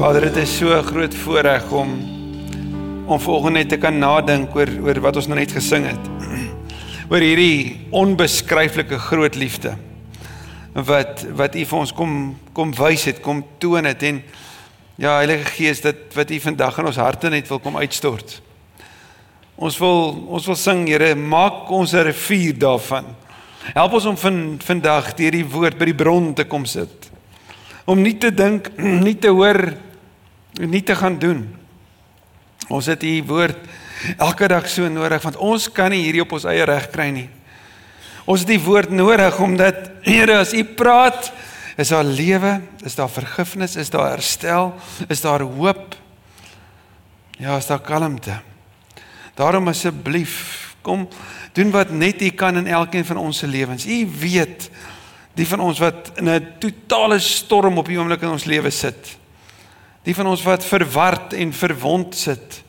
Vader, dit is so 'n groot voorreg om om volgende net te kan nadink oor oor wat ons nou net gesing het. Oor hierdie onbeskryflike groot liefde wat wat U vir ons kom kom wys het, kom toon het en ja, Heilige Gees, dit wat U vandag in ons harte net wil kom uitstort. Ons wil ons wil sing, Here, maak ons 'n rivier daarvan. Help ons om van vandag deur die woord by die bron te kom sit. Om nie te dink, nie te hoor, nie te gaan doen. Ons het U woord elke dag so nodig want ons kan nie hierdie op ons eie reg kry nie. Ons het die woord nodig omdat Here as U praat, is daar lewe, is daar vergifnis, is daar herstel, is daar hoop. Ja, is daar kalmte. Daarom asseblief, kom doen wat net U kan in elkeen van ons se lewens. U weet die van ons wat in 'n totale storm op die oomblik in ons lewe sit. Die van ons wat verward en verwond sit.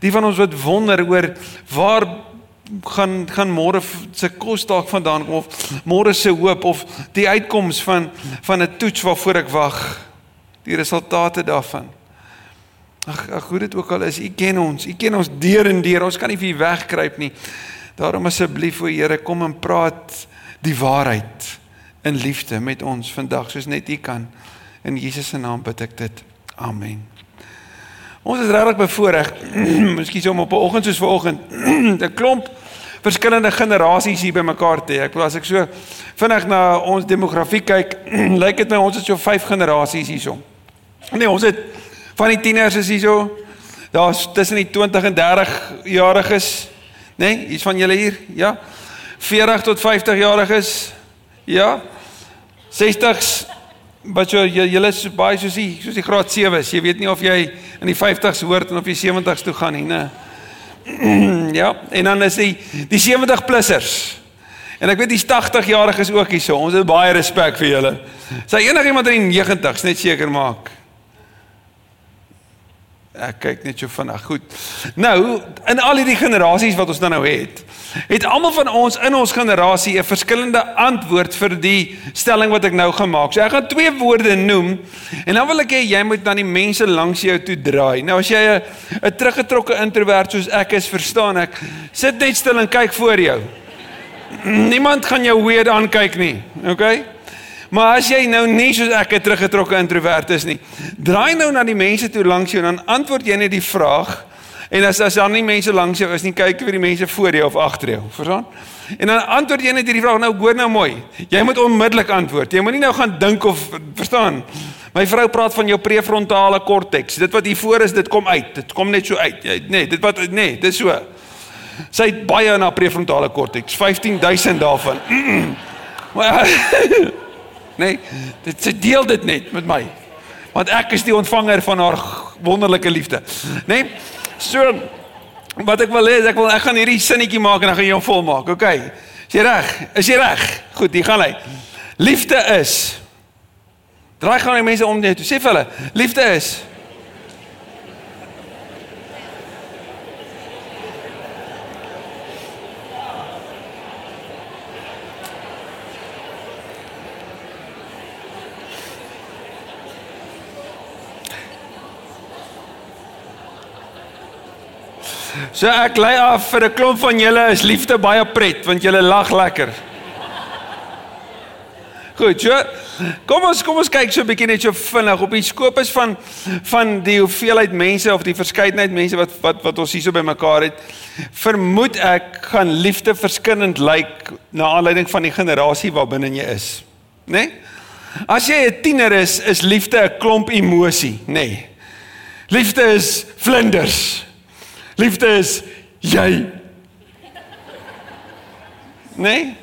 Die van ons wat wonder oor waar gaan gaan môre se kos dalk vandaan kom of môre se hoop of die uitkoms van van 'n toets waarvoor ek wag. Die resultate daarvan. Ag, ag hoe dit ook al is, U ken ons. U ken ons deur en deur. Ons kan nie vir U wegkruip nie. Daarom asseblief o Here, kom en praat die waarheid in liefde met ons vandag soos net U kan. In Jesus se naam bid ek dit. Amen. Ons is regtig bevoorreg. Miskien om op 'n oggend soos vanoggend 'n klomp verskillende generasies hier bymekaar te hê. Ek wil as ek so vinnig na ons demografie kyk, lyk dit my ons het so 5 generasies hierso. Nee, ons het van die tieners is hierso. Daar's tussen die 20 en 30 jariges, nê? Nee, iets van julle hier? Ja. 40 tot 50 jariges. Ja. 60s wat jy julle is baie soos die soos die graad 7's. Jy weet nie of jy in die 50's hoort en of jy 70's toe gaan nie, né? ja, en dan is die die 70 plussers. En ek weet die 80 jariges ook hierso. Ons het baie respek vir julle. Sy enigiemand in die 90's net seker maak. Ek kyk net so vinnig. Goed. Nou, in al hierdie generasies wat ons dan nou het, het almal van ons in ons generasie 'n verskillende antwoord vir die stelling wat ek nou gemaak. So ek gaan twee woorde noem en dan wil ek hê jy moet dan die mense langs jou toe draai. Nou as jy 'n 'n teruggetrokke introwert soos ek is, verstaan ek, sit net stil en kyk voor jou. Niemand gaan jou weird aankyk nie. Okay? Maar as jy nou nie soos ek 'n teruggetrokke introwert is nie, draai nou na die mense toe langs jou en dan antwoord jy net die vraag. En as as daar nie mense langs jou is nie, kyk vir die mense voor jou of agter jou. Verstaan? En dan antwoord jy net hierdie vraag. Nou hoor nou mooi. Jy moet onmiddellik antwoord. Jy moenie nou gaan dink of verstaan. My vrou praat van jou prefrontale korteks. Dit wat hier voor is, dit kom uit. Dit kom net so uit. Jy nee, dit wat nee, dis so. Sy het baie na prefrontale korteks. 15000 daarvan. Maar Nee, dit sy deel dit net met my. Want ek is die ontvanger van haar wonderlike liefde. Nee. So wat ek wil hê, ek wil ek gaan hierdie sinnetjie maak en dan gaan jy hom volmaak. OK. Is jy reg? Is jy reg? Goed, hier gaan hy. Liefde is Draai gaan die mense om net. Sê vir hulle, liefde is So ek lei af vir 'n klomp van julle is liefde baie pret want julle lag lekker. Goed, so kom ons kom ons kyk so 'n bietjie net so vinnig op die skopus van van die hoeveelheid mense of die verskeidenheid mense wat wat wat ons hierso bymekaar het. Vermoed ek gaan liefde verskillend lyk na aanleiding van die generasie waarbinne jy is. Né? Nee? As jy 'n tiener is, is liefde 'n klomp emosie, nê? Nee. Liefde is vlinders. Liefde is jy. Nee?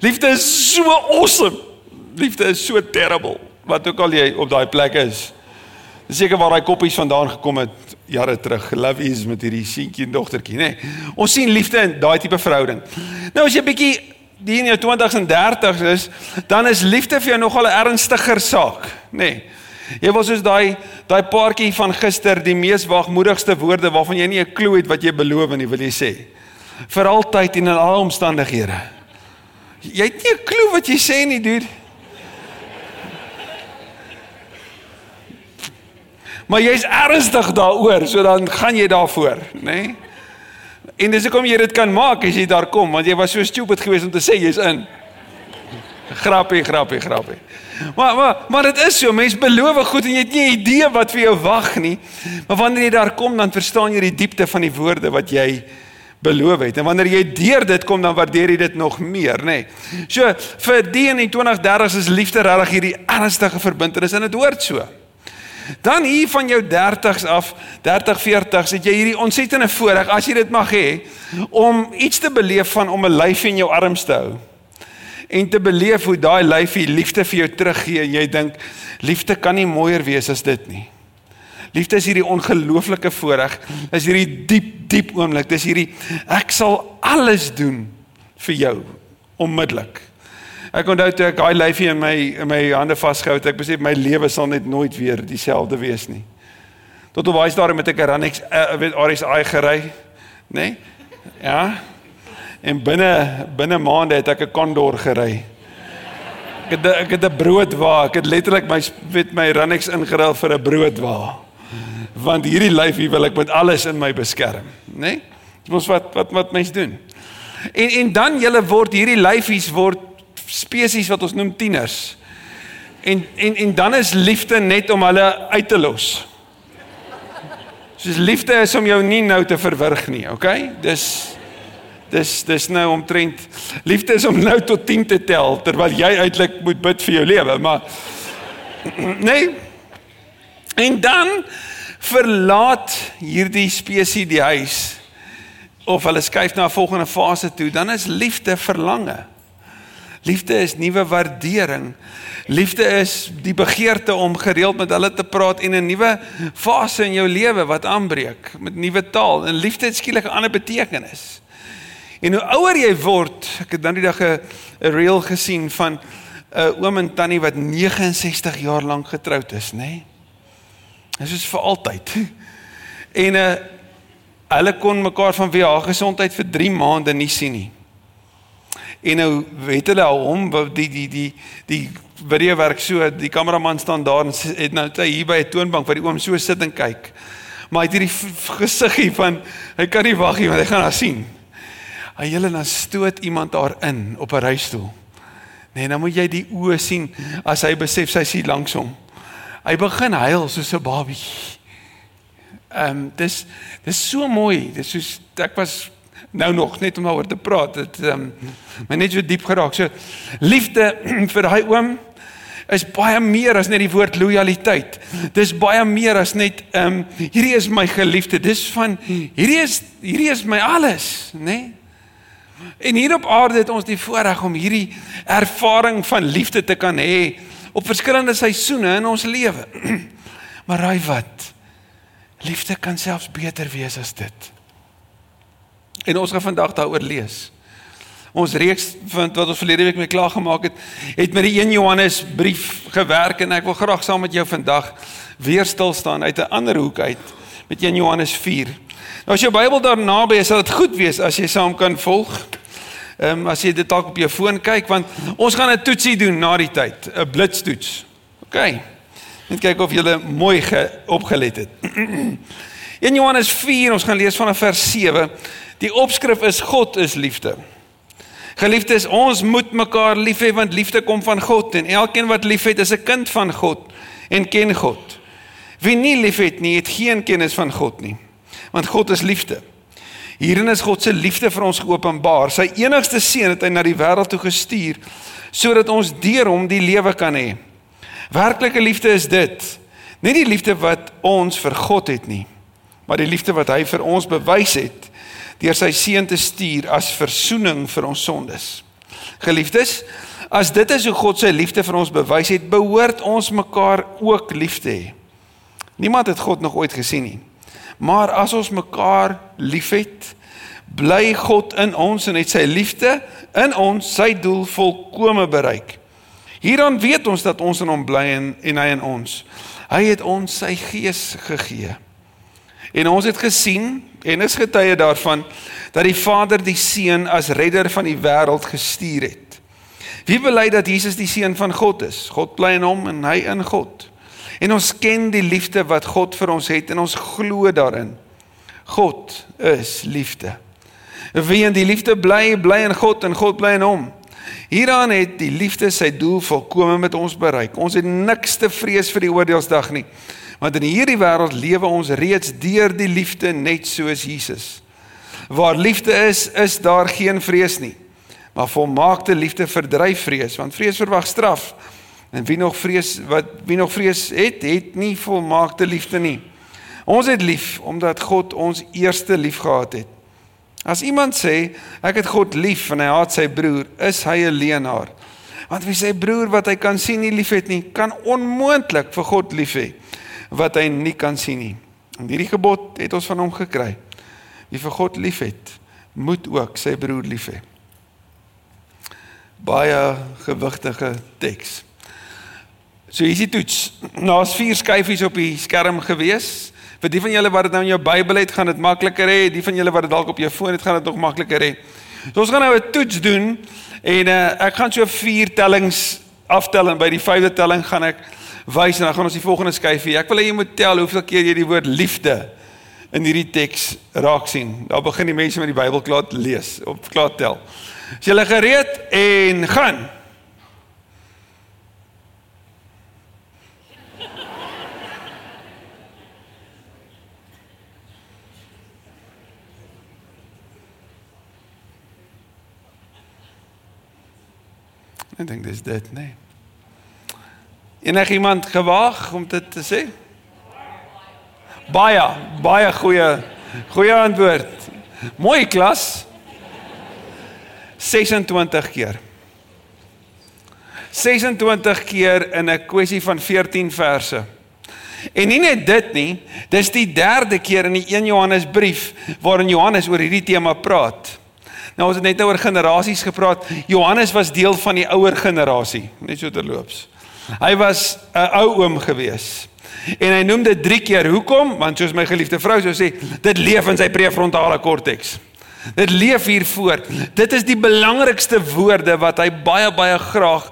Liefde is so awesome. Liefde is so terrible wat ook al jy op daai plek is. Dis seker waar daai koppies vandaan gekom het jare terug. Love is met hierdie seentjie en dogtertjie, nê. Nee. Ons sien liefde in daai tipe verhouding. Nou as jy bietjie die in jou 20s en 30s is, dan is liefde vir jou nogal 'n ernstiger saak, nê. Nee. Jy was soos daai daai paartjie van gister, die mees wagmoedigste woorde waarvan jy nie 'n klou het wat jy beloof nie, wil jy sê. Vir altyd en in alle omstandighede. Jy het nie 'n klou wat jy sê nie, dude. Maar jy's ernstig daaroor, so dan gaan jy daarvoor, nê? Nee? En dis hoekom jy dit kan maak as jy daar kom, want jy was so stupid geweest om te sê jy's in. Grappie, grappie, grappie. Maar maar maar dit is so, mense beloof goed en jy het nie 'n idee wat vir jou wag nie. Maar wanneer jy daar kom, dan verstaan jy die diepte van die woorde wat jy beloof het. En wanneer jy deur dit kom, dan waardeer jy dit nog meer, nê. Nee. So vir die in die 2030s is liefde regtig hierdie ernstige verbintenis en dit hoort so. Dan hier van jou 30s af, 30 40s, het jy hierdie ontsettende voorreg as jy dit mag hê om iets te beleef van om 'n lyf in jou arms te hou en te beleef hoe daai lyfie liefde vir jou teruggee en jy dink liefde kan nie mooier wees as dit nie. Liefde is hierdie ongelooflike voorreg. Is hierdie diep diep oomblik. Dis hierdie ek sal alles doen vir jou onmiddellik. Ek onthou toe ek daai lyfie in my in my hande vasgehou het, ek besef my lewe sal net nooit weer dieselfde wees nie. Tot op baie stadium met ek Rannex uh, weet RSI gery, nê? Nee? Ja. En binne binne maande het ek 'n Condor gery. Ek het ek het 'n broodwa, ek het letterlik my weet my Rannex ingeruil vir 'n broodwa. Want hierdie lyf hier wil ek met alles in my beskerm, né? Nee? Dit mos wat wat wat mense doen. En en dan julle word hierdie lyfies word spesies wat ons noem tieners. En en en dan is liefde net om hulle uit te los. Soos liefde is om jou nie nou te verwrig nie, okay? Dis dis dis nou omtrent liefde is om nou tot 10 te tel terwyl jy eintlik moet bid vir jou lewe maar nee. En dan verlaat hierdie spesies die huis of hulle skuif na 'n volgende fase toe dan is liefde verlange. Liefde is nuwe waardering. Liefde is die begeerte om gereeld met hulle te praat en 'n nuwe fase in jou lewe wat aanbreek met nuwe taal. En liefde het skielik 'n ander betekenis En hoe ouer jy word, ek het dan die dag 'n reel gesien van 'n oom en tannie wat 69 jaar lank getroud is, nê? Nee? Dit is vir altyd. En uh, hulle kon mekaar van wie haar gesondheid vir 3 maande nie sien nie. En nou weet hulle hom die die die die video werk so, die kameraman staan daar en het nou hier by 'n toonbank waar die oom so sit en kyk. Maar hy het hierdie gesiggie van hy kan nie wag nie want hy gaan haar sien. Hy hele dan stoot iemand daar in op 'n reistool. Nee, dan moet jy die oë sien as hy besef sy sien langs hom. Hy begin huil soos 'n babie. Ehm um, dis dis so mooi. Dis soos ek was nou nog net om daaroor te praat. Dit ehm um, my net so diep geraak. So liefde vir daai oom is baie meer as net die woord lojaliteit. Dis baie meer as net ehm um, hierdie is my geliefde. Dis van hierdie is hierdie is my alles, né? Nee? En hier op aarde het ons die voorreg om hierdie ervaring van liefde te kan hê op verskillende seisoene in ons lewe. maar raai wat? Liefde kan selfs beter wees as dit. En ons gaan vandag daaroor lees. Ons reeks vind wat ons verlede week mee klaar gemaak het, het met die 1 Johannes brief gewerk en ek wil graag saam met jou vandag weer stil staan uit 'n ander hoek uit met 1 Johannes 4. Nou as jou Bybel daar naby is, sal dit goed wees as jy saam kan volg. Ehm um, as jy dit dalk op jou foon kyk want ons gaan 'n toetsie doen na die tyd, 'n blitstoets. OK. Net kyk of jy mooi opgelet het. In Johannes 4, ons gaan lees vanaf vers 7. Die opskrif is God is liefde. Geliefdes, ons moet mekaar lief hê want liefde kom van God en elkeen wat liefhet is 'n kind van God en ken God. Wie nie liefhet nie, het geen kennis van God nie want God is liefde. Hierin is God se liefde vir ons geopenbaar. Sy enigste seun het hy na die wêreld toe gestuur sodat ons deur hom die lewe kan hê. Werklike liefde is dit. Nie die liefde wat ons vir God het nie, maar die liefde wat hy vir ons bewys het deur sy seun te stuur as verzoening vir ons sondes. Geliefdes, as dit is hoe God sy liefde vir ons bewys het, behoort ons mekaar ook lief te hê. Niemand het God nog ooit gesien nie. Maar as ons mekaar liefhet, bly God in ons en het sy liefde in ons sy doel volkome bereik. Hieraan weet ons dat ons in hom bly en, en hy in ons. Hy het ons sy gees gegee. En ons het gesien en is getuie daarvan dat die Vader die Seun as redder van die wêreld gestuur het. Wie bely dat Jesus die seun van God is? God bly in hom en hy in God. En ons ken die liefde wat God vir ons het en ons glo daarin. God is liefde. Wie in die liefde bly, bly in God en God bly in hom. Hieraan het die liefde sy doel volkome met ons bereik. Ons het niks te vrees vir die oordeelsdag nie. Want in hierdie wêreld lewe ons reeds deur die liefde net soos Jesus. Waar liefde is, is daar geen vrees nie. Maar volmaakte liefde verdryf vrees, want vrees verwag straf. En wie nog vrees wat wie nog vrees het, het nie volmaakte liefde nie. Ons het lief omdat God ons eerste lief gehad het. As iemand sê ek het God lief en hy haat sy broer, is hy 'n leienaar. Want wie sy broer wat hy kan sien nie liefhet nie, kan onmoontlik vir God lief hê wat hy nie kan sien nie. En hierdie gebod het ons van hom gekry. Wie vir God liefhet, moet ook sy broer lief hê. Baie gewigtige teks. So hier is die toets. Daar's vier skyfies op die skerm gewees. Vir die van julle wat dit nou in jou Bybel het, gaan dit makliker hê. Die van julle wat dit dalk op jou foon het, gaan dit nog makliker hê. So ons gaan nou 'n toets doen en uh, ek gaan so vier tellings aftel en by die vyfde telling gaan ek wys en dan gaan ons die volgende skyfie. Ek wil hê jy moet tel hoeveel keer jy die woord liefde in hierdie teks raak sien. Daar begin die mense met die Bybel klaar lees of klaar tel. Is julle gereed en gaan? Ek dink dis dit, nee. Enige iemand gewaag om dit te sê? Baie, baie goeie goeie antwoord. Mooi klas. 26 keer. 26 keer in 'n kwessie van 14 verse. En nie net dit nie, dis die derde keer in die 1 Johannes brief waarin Johannes oor hierdie tema praat. Nou ons het net nou oor generasies gepraat. Johannes was deel van die ouer generasie, net so terloops. Hy was 'n ou oom gewees. En hy noem dit 3 keer. Hoekom? Want soos my geliefde vrou sou sê, dit leef in sy prefrontale korteks. Dit leef hier voor. Dit is die belangrikste woorde wat hy baie baie graag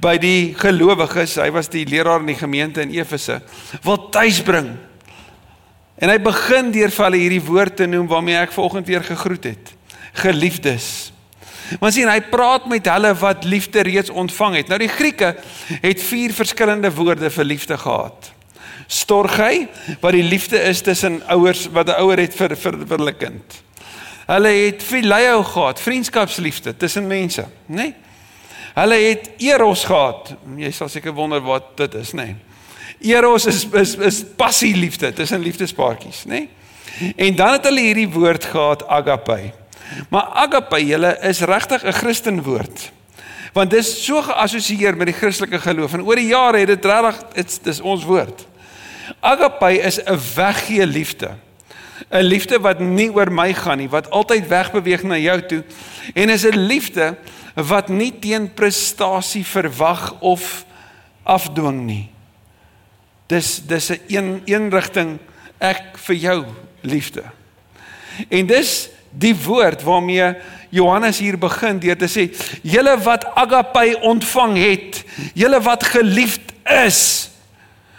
by die gelowiges, hy was die leraar in die gemeente in Efese, wil tuisbring. En hy begin deur vir hulle hierdie woord te noem waarmee ek vanoggend weer gegroet het geliefdes. Maar sien, hy praat met hulle wat liefde reeds ontvang het. Nou die Grieke het vier verskillende woorde vir liefde gehad. Storgei, wat die liefde is tussen ouers wat 'n ouer het vir vir, vir hulle kind. Hulle het phileo gehad, vriendskapsliefde tussen mense, nê? Nee? Hulle het eros gehad. Jy sal seker wonder wat dit is, nê? Nee? Eros is is is passieliefde tussen liefdespaartjies, nê? Nee? En dan het hulle hierdie woord gehad agape. Maar agape julle is regtig 'n Christen woord. Want dis so geassosieer met die Christelike geloof en oor die jare het dit regtig dit's dis ons woord. Agape is 'n weggee liefde. 'n Liefde wat nie oor my gaan nie, wat altyd wegbeweeg na jou toe en is 'n liefde wat nie teen prestasie verwag of afdwing nie. Dis dis 'n een een rigting ek vir jou liefde. En dis die woord waarmee Johannes hier begin deur te sê julle wat agape ontvang het julle wat geliefd is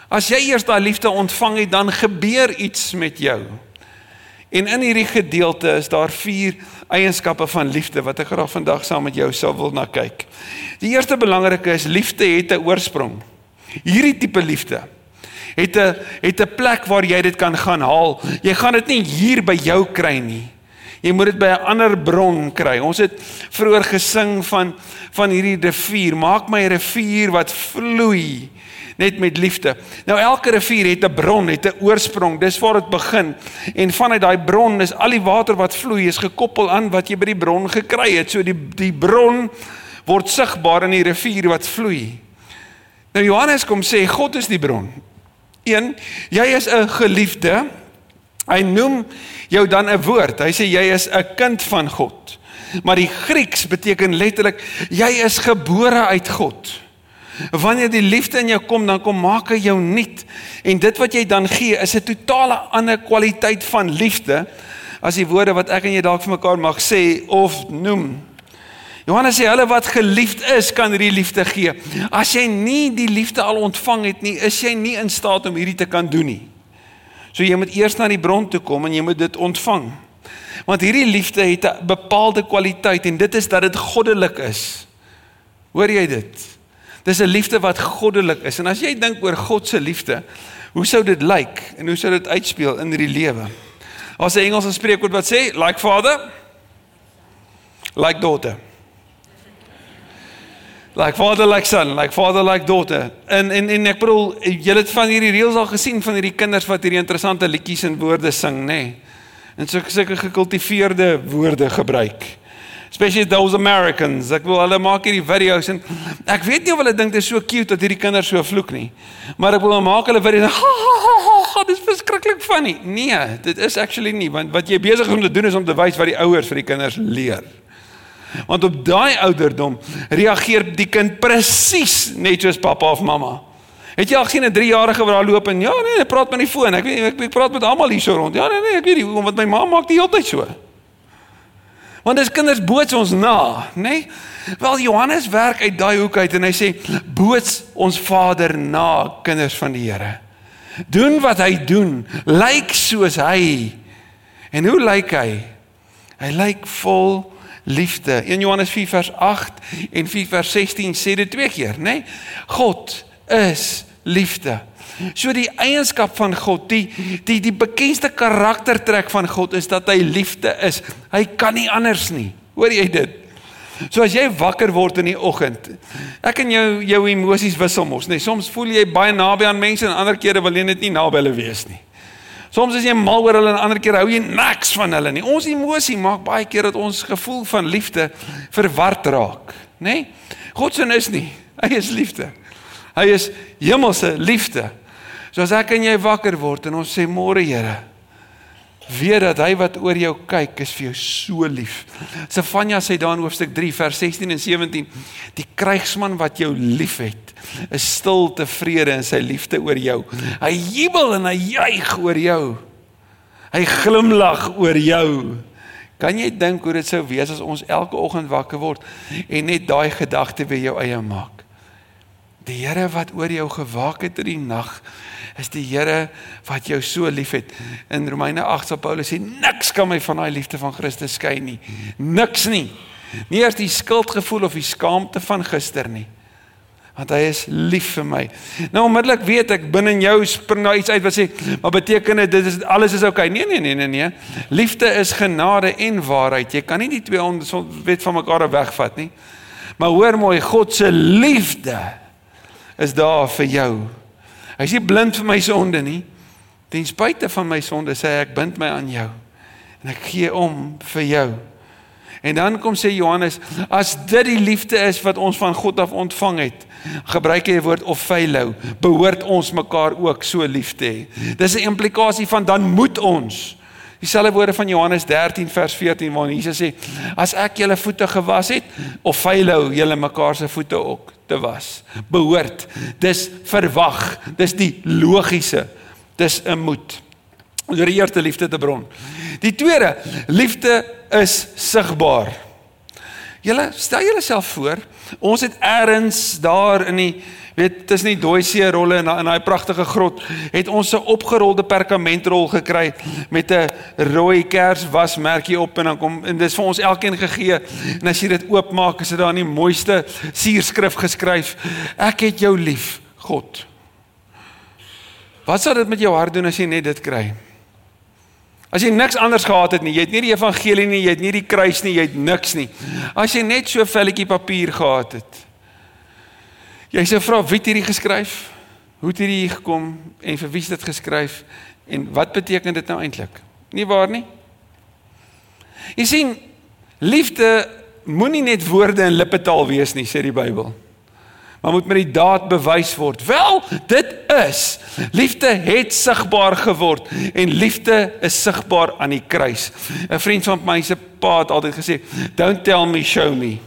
as jy eers daai liefde ontvang het dan gebeur iets met jou. En in hierdie gedeelte is daar vier eienskappe van liefde wat ek graag vandag saam met jou sou wil na kyk. Die eerste belangrike is liefde het 'n oorsprong. Hierdie tipe liefde het 'n het 'n plek waar jy dit kan gaan haal. Jy gaan dit nie hier by jou kry nie Jy moet dit by 'n ander bron kry. Ons het vroeër gesing van van hierdie rivier. Maak my 'n rivier wat vloei net met liefde. Nou elke rivier het 'n bron, het 'n oorsprong. Dis waar dit begin. En vanuit daai bron is al die water wat vloei is gekoppel aan wat jy by die bron gekry het. So die die bron word sigbaar in die rivier wat vloei. Nou Johannes kom sê God is die bron. 1 Jy is 'n geliefde Hy noem jou dan 'n woord. Hy sê jy is 'n kind van God. Maar die Grieks beteken letterlik jy is gebore uit God. Wanneer die liefde in jou kom, dan kom maak hy jou nuut. En dit wat jy dan gee, is 'n totale ander kwaliteit van liefde as die woorde wat ek en jy dalk vir mekaar mag sê of noem. Johannes sê hulle wat geliefd is, kan hierdie liefde gee. As jy nie die liefde al ontvang het nie, is jy nie in staat om hierdie te kan doen nie. So jy moet eers na die bron toe kom en jy moet dit ontvang. Want hierdie liefde het 'n bepaalde kwaliteit en dit is dat dit goddelik is. Hoor jy dit? Dis 'n liefde wat goddelik is. En as jy dink oor God se liefde, hoe sou dit lyk en hoe sou dit uitspeel in hierdie lewe? Daar's 'n Engelse spreekwoord wat sê like father like daughter. Like father like son, like father like daughter. En en en ek bedoel, julle het van hierdie reels al gesien van hierdie kinders wat hierdie interessante liedjies en woorde sing, nê? Nee? En so sulke gekultiveerde woorde gebruik especially those Americans. Ek wil hulle maak hierdie video's en ek weet nie of hulle dink dit is so cute dat hierdie kinders so vloek nie. Maar ek wil maak hulle video's. Ha, ha, ha, ha, dit is verskriklik funny. Nee, dit is actually nie want wat jy besig is om te doen is om te wys wat die ouers vir die kinders leer. Want op daai ouderdom reageer die kind presies net soos pappa of mamma. Het jy al gesien 'n 3-jarige wat daar loop en ja nee, hy praat met die foon. Ek weet ek, ek praat met almal hier so rond. Ja nee nee, ek weet nie want my ma maak die hele tyd so. Want dis kinders boots ons na, nê? Nee? Wel Johannes werk uit daai hoek uit en hy sê boots ons Vader na, kinders van die Here. Doen wat hy doen, lyk soos hy. En hoe lyk hy? Hy lyk vol liefde. 1 Johannes 4 vers 8 en 4 vers 16 sê dit twee keer, nê? Nee? God is liefde. So die eienskap van God, die die die bekendste karaktertrek van God is dat hy liefde is. Hy kan nie anders nie. Hoor jy dit? So as jy wakker word in die oggend, ek en jou jou emosies wissel mos, nee, soms voel jy baie naby aan mense en ander kere wil jy net nie naby hulle wees nie. Soms is jy mal oor hulle en ander kere hou jy niks van hulle nie. Ons emosie maak baie keer dat ons gevoel van liefde verward raak, nê? Nee? God se is nie. Hy is liefde. Hy is hemelse liefde. So as ek en jy wakker word en ons sê môre Here, weet dat hy wat oor jou kyk is vir jou so lief. Sefanja sê daar in hoofstuk 3 vers 16 en 17, die krygsman wat jou liefhet, is stil tevrede in sy liefde oor jou. Hy jubel en hy juig oor jou. Hy glimlag oor jou. Kan jy dink hoe dit sou wees as ons elke oggend wakker word en net daai gedagte weer jou eie maak? Die Here wat oor jou gewaak het in die nag is die Here wat jou so liefhet. In Romeine 8 sê Paulus sê niks kan my van daai liefde van Christus skei nie. Niks nie. Nie eers die skuldgevoel of die skaamte van gister nie. Want hy is lief vir my. Nou onmiddellik weet ek binne in jou spring daar iets uit wat sê, maar beteken dit dit is alles is oukei? Okay. Nee nee nee nee nee. Liefde is genade en waarheid. Jy kan nie die twee wet van mekaar wegvat nie. Maar hoor mooi, God se liefde is daar vir jou. Hy is nie blind vir my sonde nie. Ten spyte van my sonde sê hy ek bind my aan jou en ek gee om vir jou. En dan kom sê Johannes, as dit die liefde is wat ons van God af ontvang het, gebruik hy die woord of philo, behoort ons mekaar ook so lief te hê. Dis 'n implikasie van dan moet ons Dieselfde woorde van Johannes 13 vers 14 waar Jesus sê: "As ek julle voete gewas het, of philo julle mekaar se voete ook te was. Behoort. Dis verwag. Dis die logiese. Dis 'n moed. Die eerste liefde te bron. Die tweede, liefde is sigbaar. Julle stel julleself voor, ons het eers daar in die weet tussen die dooisee rolle en in daai pragtige grot het ons 'n opgerolde perkamentrol gekry met 'n rooi kerswasmerkie op en dan kom en dis vir ons elkeen gegee en as jy dit oopmaak is dit daar in die mooiste suurskrif geskryf ek het jou lief God Wat sou dit met jou hart doen as jy net dit kry As jy niks anders gehad het nie, jy het nie die evangelie nie, jy het nie die kruis nie, jy het niks nie. As jy net so 'n velletjie papier gehad het. Jy sê vra wie het hierdie geskryf? Hoe het hierdie hier gekom en vir wie is dit geskryf en wat beteken dit nou eintlik? Nie waar nie? Jy sien liefde moenie net woorde en lippetaal wees nie, sê die Bybel. Maar moet met die daad bewys word. Wel, dit is liefde het sigbaar geword en liefde is sigbaar aan die kruis. 'n Vriend van my se pa het altyd gesê, "Don't tell me, show me."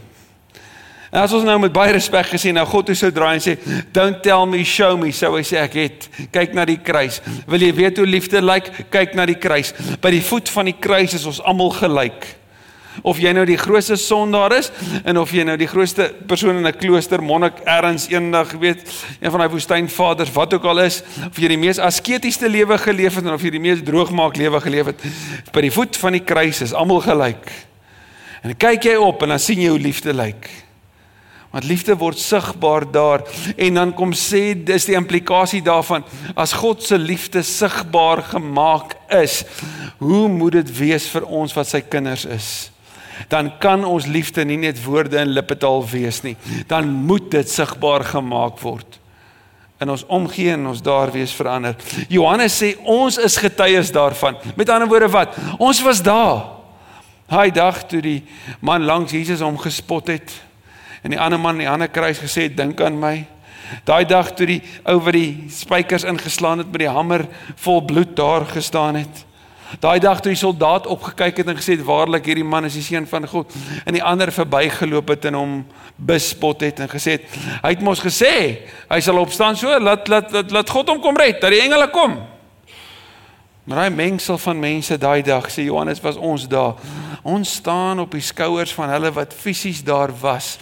En as ons nou met baie respek gesê nou God hoe sou draai en sê don't tell me show me sou hy sê ek het kyk na die kruis wil jy weet hoe liefde lyk kyk na die kruis by die voet van die kruis is ons almal gelyk Of jy nou die grootste sondaar is en of jy nou die grootste persoon in 'n klooster, monnik ergens eendag, weet, een van daai woestynvaders, wat ook al is, of jy die mees asketiese lewe geleef het en of jy die mees droogmaak lewe geleef het, by die voet van die kruis is almal gelyk. En kyk jy op en dan sien jy hoe liefde lyk. Want liefde word sigbaar daar en dan kom sê dis die implikasie daarvan as God se liefde sigbaar gemaak is, hoe moet dit wees vir ons wat sy kinders is? Dan kan ons liefde nie net woorde en lippetaal wees nie. Dan moet dit sigbaar gemaak word. In ons omgee en ons daar wees verander. Johannes sê ons is getuies daarvan. Met ander woorde wat? Ons was daar. Hy dag toe die man langs Jesus hom gespot het en die ander man aan die ander kruis gesê dink aan my. Daai dag toe die ou wat die spykers ingeslaan het met die hamer vol bloed daar gestaan het. Daai dag toe die soldaat opgekyk het en gesê het waarlik hierdie man is die seun van God en die ander verbygeloop het en hom bespot het en gesê het hy het mos gesê hy sal opstaan so laat laat laat, laat God hom kom red dat die engele kom. Maar daai mengsel van mense daai dag sê Johannes was ons daar. Ons staan op die skouers van hulle wat fisies daar was.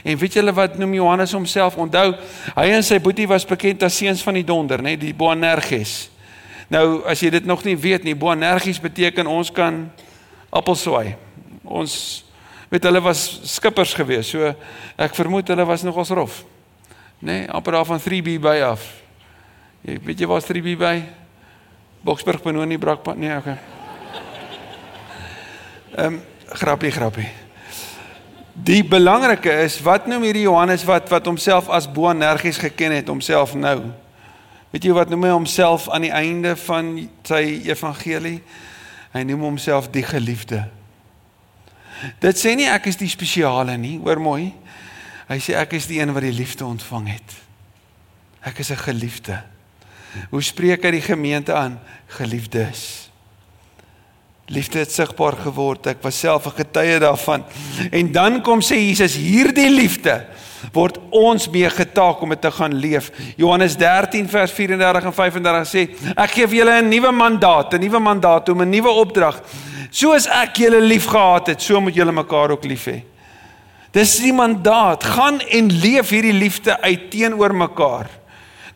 En weet julle wat noem Johannes homself? Onthou, hy en sy boetie was bekend as seuns van die donder, nê, die Boanerges. Nou, as jy dit nog nie weet nie, Boanerges beteken ons kan appelswaai. Ons weet hulle was skippers gewees. So ek vermoed hulle was nogals rof. Nê, amper daar van 3B by af. Jy weet jy was 3B by? Boksburg Benoni Brakpad nee okay. Ehm um, grappie grappie. Die belangrike is wat noem hierdie Johannes wat wat homself as Boanerges geken het homself nou. Weet jy wat noem hy homself aan die einde van sy evangelie? Hy noem homself die geliefde. Dit sê nie ek is die spesiale nie, hoor mooi. Hy sê ek is die een wat die liefde ontvang het. Ek is 'n geliefde. Hoe spreek hy die gemeente aan? Geliefdes. Liefde het sigbaar geword. Ek was self 'n getuie daarvan. En dan kom sê Jesus, hierdie liefde word ons mee getaak om dit te gaan leef. Johannes 13 vers 34 en 35 sê, ek gee vir julle 'n nuwe mandaat, 'n nuwe mandaat om 'n nuwe opdrag. Soos ek julle liefgehad het, so moet julle mekaar ook lief hê. Dis die mandaat, gaan en leef hierdie liefde uit teenoor mekaar.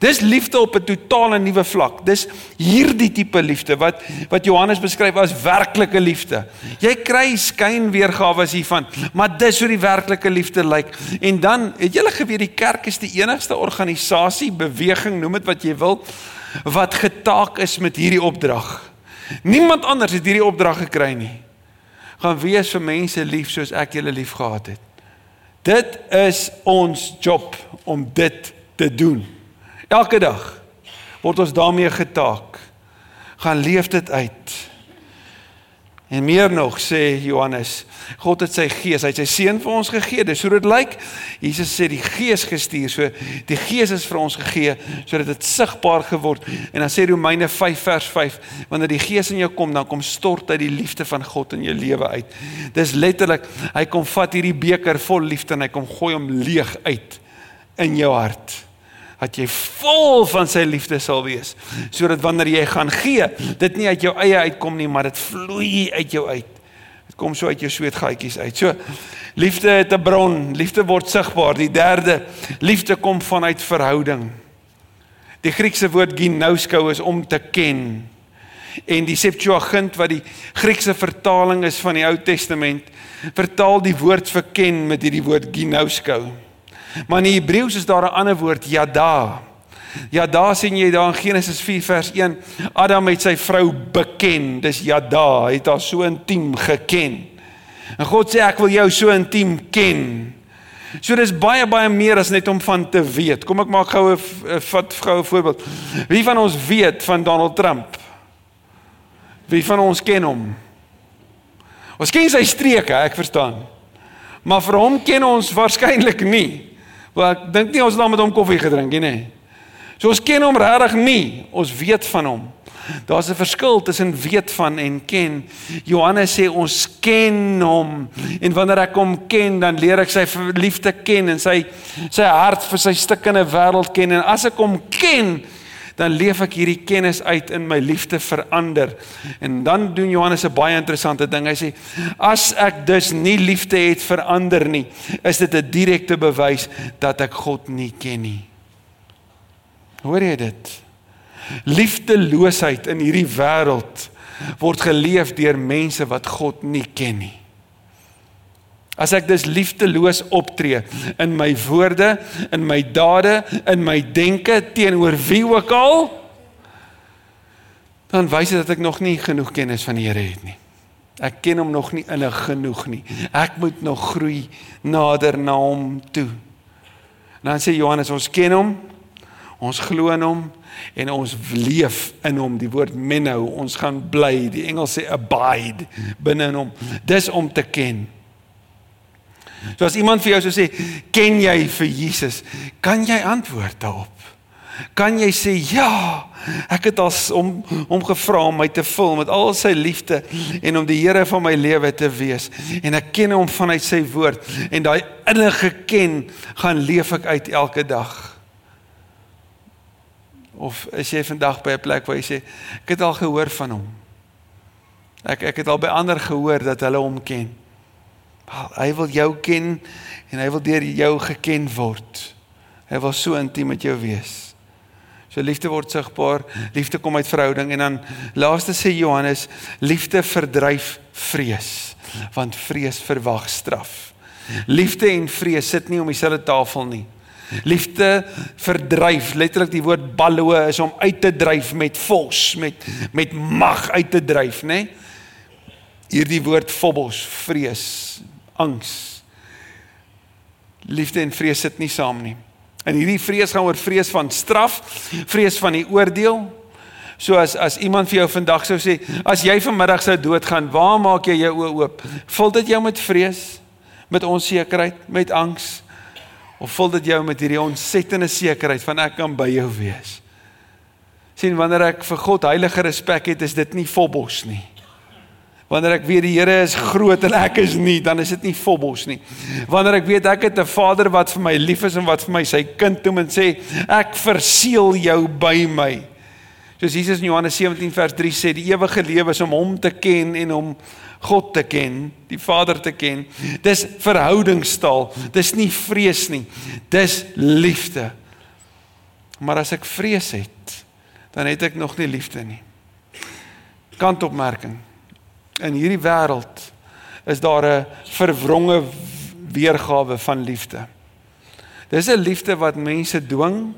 Dis liefde op 'n totale nuwe vlak. Dis hierdie tipe liefde wat wat Johannes beskryf as werklike liefde. Jy kry skyn weergawe hiervan, maar dis hoe die werklike liefde lyk. En dan het jy geweet die kerk is die enigste organisasie, beweging, noem dit wat jy wil, wat getaak is met hierdie opdrag. Niemand anders het hierdie opdrag gekry nie. Gaan wees vir mense lief soos ek julle liefgehad het. Dit is ons job om dit te doen. Elke dag word ons daarmee getaak. Gaan leef dit uit. En meer nog sê Johannes, God het sy gees, hy het sy seun vir ons gegee. Dis hoe dit lyk. Jesus sê die gees gestuur. So die gees is vir ons gegee sodat dit sigbaar geword. En dan sê Romeine 5 vers 5, wanneer die gees in jou kom, dan kom stort uit die liefde van God in jou lewe uit. Dis letterlik, hy kom vat hierdie beker vol liefde en hy kom gooi hom leeg uit in jou hart dat jy vol van sy liefde sal wees sodat wanneer jy gaan gee dit nie uit jou eie uitkom nie maar dit vloei uit jou uit. Dit kom so uit jou sweetgaatjies uit. So liefde het 'n bron. Liefde word sigbaar. Die derde liefde kom vanuit verhouding. Die Griekse woord ginosko is om te ken. En die Septuagint wat die Griekse vertaling is van die Ou Testament vertaal die woord vir ken met hierdie woord ginosko Maar in Hebreëus is daar 'n ander woord, yada. Yada sien jy daar in Genesis 4 vers 1, Adam het sy vrou beken. Dis yada, hy het haar so intiem geken. En God sê ek wil jou so intiem ken. So dis baie baie meer as net om van te weet. Kom ek maak gou 'n vat gou 'n voorbeeld. Wie van ons weet van Donald Trump? Wie van ons ken hom? Ons ken sy streke, ek verstaan. Maar vir hom ken ons waarskynlik nie. Want ek dink nie ons het al met hom koffie gedrink nie, nê. So ons ken hom regtig nie. Ons weet van hom. Daar's 'n verskil tussen weet van en ken. Johannes sê ons ken hom en wanneer ek hom ken, dan leer ek sy liefde ken en sy sy hart vir sy stukkende wêreld ken en as ek hom ken, dan leef ek hierdie kennis uit in my liefde vir ander. En dan doen Johannes 'n baie interessante ding. Hy sê as ek dus nie liefde het vir ander nie, is dit 'n direkte bewys dat ek God nie ken nie. Hoor jy dit? Liefdeloosheid in hierdie wêreld word geleef deur mense wat God nie ken nie. As ek dus liefdeloos optree in my woorde, in my dade, in my denke teenoor wie ook al, dan wys dit dat ek nog nie genoeg kennis van die Here het nie. Ek ken hom nog nie innig genoeg nie. Ek moet nog groei nader na hom toe. En dan sê Johannes, ons ken hom, ons glo in hom en ons leef in hom. Die woord menno, ons gaan bly. Die Engels sê abide binne in hom. Dis om te ken. So as iemand vir jou sou sê, "Ken jy vir Jesus?" Kan jy antwoord daarop? Kan jy sê, "Ja, ek het al om om gevra om my te vul met al sy liefde en om die Here van my lewe te wees en ek ken hom vanuit sy woord en daai innige ken gaan leef ek uit elke dag." Of is jy vandag by 'n plek waar jy sê, "Ek het al gehoor van hom." Ek ek het al by ander gehoor dat hulle hom ken. Hy wil jou ken en hy wil deur jou geken word. Hy wil so intiem met jou wees. So liefde word sigbaar, liefde kom uit verhouding en dan laaste sê Johannes, liefde verdryf vrees, want vrees verwag straf. Liefde en vrees sit nie om dieselfde tafel nie. Liefde verdryf, letterlik die woord balloe is om uit te dryf met vos, met met mag uit te dryf, nê? Hierdie woord phobos, vrees, angs. Liefde en vrees sit nie saam nie. En hierdie vrees gaan oor vrees van straf, vrees van die oordeel. So as as iemand vir jou vandag sou sê, as jy vanmiddag sou doodgaan, waar maak jy jou oë oop? Vul dit jou met vrees, met onsekerheid, met angs? Of vul dit jou met hierdie ontsettende sekerheid van ek kan by jou wees? sien wanneer ek vir God heilige respek het, is dit nie phobos nie. Wanneer ek weet die Here is groot en ek is nie, dan is dit nie phobos nie. Wanneer ek weet ek het 'n Vader wat vir my lief is en wat vir my sy kind noem en sê ek verseël jou by my. Soos Jesus in Johannes 17 vers 3 sê, die ewige lewe is om hom te ken en om God te ken, die Vader te ken. Dis verhoudingstaal. Dis nie vrees nie. Dis liefde. Maar as ek vrees het, dan het ek nog nie liefde nie. Kantopmerking in hierdie wêreld is daar 'n verwronge weergawe van liefde. Dis 'n liefde wat mense dwing,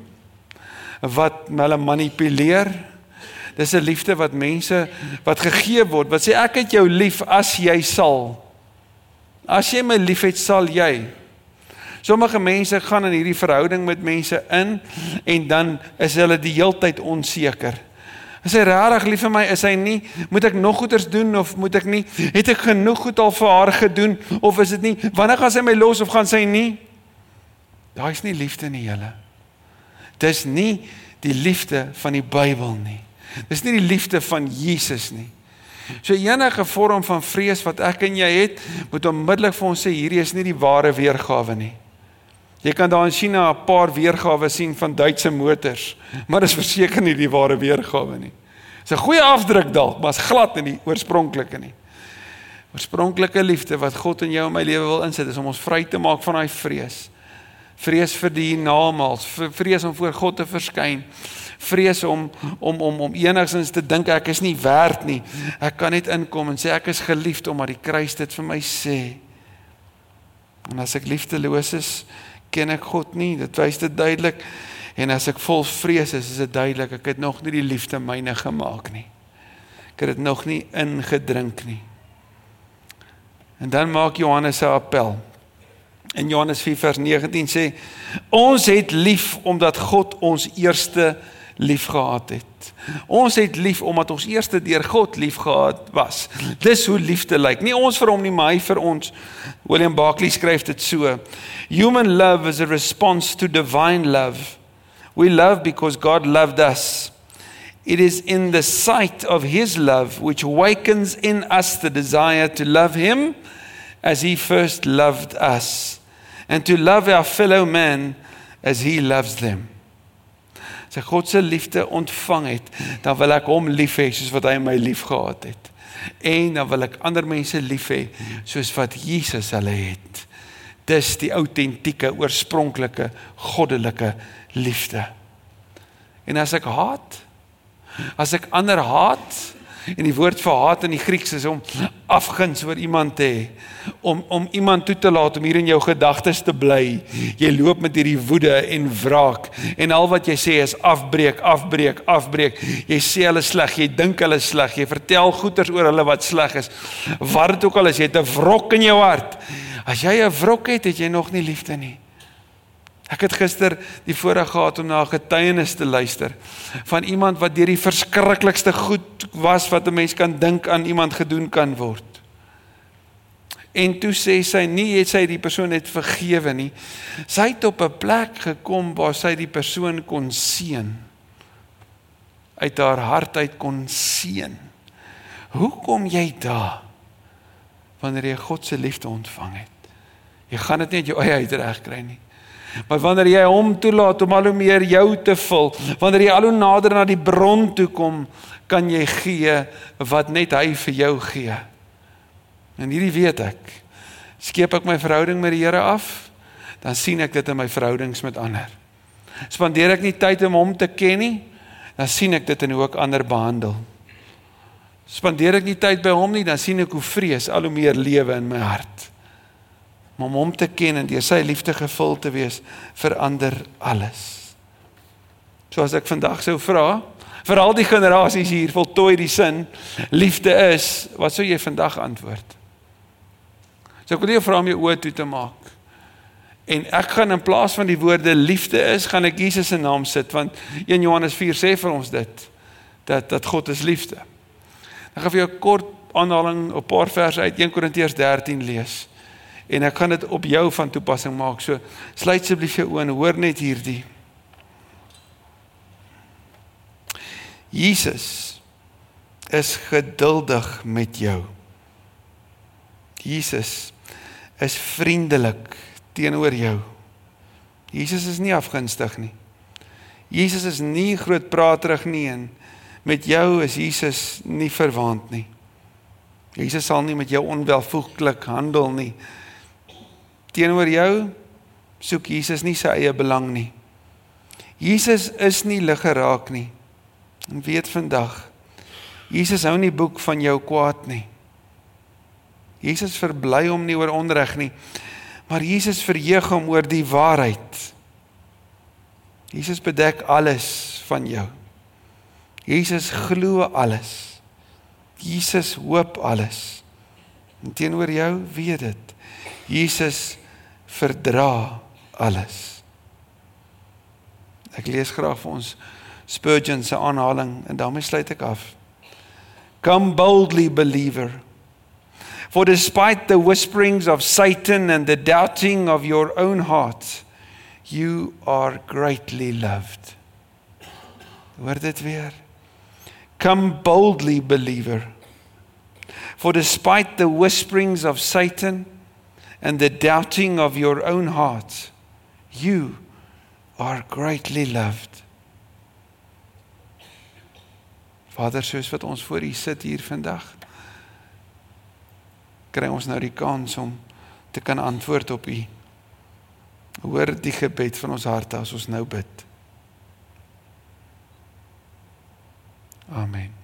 wat hulle manipuleer. Dis 'n liefde wat mense wat gegee word, wat sê ek het jou lief as jy sal. As jy my liefhet, sal jy. Sommige mense gaan in hierdie verhouding met mense in en dan is hulle die heeltyd onseker. Is hy regtig lief vir my? Is hy nie? Moet ek nog goeders doen of moet ek nie? Het ek genoeg goed al vir haar gedoen of is dit nie? Wanneer gaan sy my los of gaan sy nie? Daai is nie liefde nie, julle. Dis nie die liefde van die Bybel nie. Dis nie die liefde van Jesus nie. So enige vorm van vrees wat ek en jy het, moet onmiddellik vir ons sê hierdie is nie die ware weergawe nie. Jy kan daar in China 'n paar weergawe sien van Duitse motors, maar dit is verseker nie die ware weergawe nie. Dis 'n goeie afdruk dalk, maar is glad nie die oorspronklike nie. Oorspronklike liefde wat God in jou en my lewe wil insit is om ons vry te maak van daai vrees. Vrees vir die namaals, vrees om voor God te verskyn. Vrees om om om om enigsins te dink ek is nie werd nie. Ek kan net inkom en sê ek is geliefd omdat die kruis dit vir my sê. En as ek liefdeloos is, ken ek God nie. Dit wys dit duidelik. En as ek vol vrees is, is dit duidelik ek het nog nie die liefde myne gemaak nie. Ek het dit nog nie ingedrink nie. En dan maak Johannes 'n appel. In Johannes 4 vers 19 sê ons het lief omdat God ons eerste liefgehad het. Ons het lief omdat ons eerste deur God liefgehad was. Dis hoe liefde lyk. Nie ons vir hom nie, maar hy vir ons. William Barclay skryf dit so: Human love is a response to divine love. We love because God loved us. It is in the sight of his love which awakens in us the desire to love him as he first loved us and to love our fellow man as he loves them. As ek God se liefde ontvang het, dan wil ek hom lief hê soos wat hy my liefgehad het. En dan wil ek ander mense lief hê soos wat Jesus hulle het. Dis die autentieke, oorspronklike, goddelike liefde. En as ek haat, as ek ander haat, En die woord vir haat in die Grieks is om afguns oor iemand te hê, om om iemand toe te laat om hier in jou gedagtes te bly. Jy loop met hierdie woede en wraak en al wat jy sê is afbreek, afbreek, afbreek. Jy sê hulle sleg, jy dink hulle sleg, jy vertel goeters oor hulle wat sleg is. Wat dit ook al is, jy het 'n wrok in jou hart. As jy 'n wrok het, het jy nog nie liefde nie. Ek het gister die voorreg gehad om na 'n getuienis te luister van iemand wat deur die verskriklikste goed was wat 'n mens kan dink aan iemand gedoen kan word. En toe sê sy nie het sy die persoon net vergewe nie. Sy het op 'n plek gekom waar sy die persoon kon seën. Uit haar hart uit kon seën. Hoe kom jy daar wanneer jy God se liefde ontvang het? Jy gaan dit nie uit jou eie uit reg kry nie. Maar wanneer jy hom toelaat om al hoe meer jou te vul, wanneer jy al hoe nader na die bron toe kom, kan jy gee wat net hy vir jou gee. En hierdie weet ek. Skeep ek my verhouding met die Here af, dan sien ek dit in my verhoudings met ander. Spandeer ek nie tyd om hom te ken nie, dan sien ek dit in hoe ek ander behandel. Spandeer ek nie tyd by hom nie, dan sien ek hoe vrees al hoe meer lewe in my hart om hom te ken en deur sy liefde gevul te wees verander alles. So as ek vandag sou vra vir al die generasies hier voltooi die sin liefde is, wat sou jy vandag antwoord? So ek wil jou vra om jou oë toe te maak. En ek gaan in plaas van die woorde liefde is, gaan ek Jesus se naam sit want 1 Johannes 4 sê vir ons dit dat dat God is liefde. Ek gaan vir jou kort aanhaling op 'n paar verse uit 1 Korintiërs 13 lees en ek gaan dit op jou van toepassing maak. So sluit asseblief jou oë en hoor net hierdie. Jesus is geduldig met jou. Jesus is vriendelik teenoor jou. Jesus is nie afgunstig nie. Jesus is nie groot praterig nie en met jou is Jesus nie verwaand nie. Jesus sal nie met jou onwelvoeglik handel nie teenoor jou soek Jesus nie sy eie belang nie. Jesus is nie lig geraak nie. En weet vandag Jesus hou nie boek van jou kwaad nie. Jesus verbly hom nie oor onreg nie, maar Jesus verheug hom oor die waarheid. Jesus bedek alles van jou. Jesus glo alles. Jesus hoop alles. En teenoor jou weet dit. Jesus verdra alles. Ek lees graag vir ons Spurgeon se aanhaling en daarmee sluit ek af. Come boldly believer. For despite the whisperings of Satan and the doubting of your own heart, you are greatly loved. Hoor dit weer. Come boldly believer. For despite the whisperings of Satan and the doubting of your own hearts, you are greatly loved. Vader, soos wat ons voor U sit hier vandag, kry ons nou die kans om te kan antwoord op U. Hoor die gebed van ons harte as ons nou bid. Amen.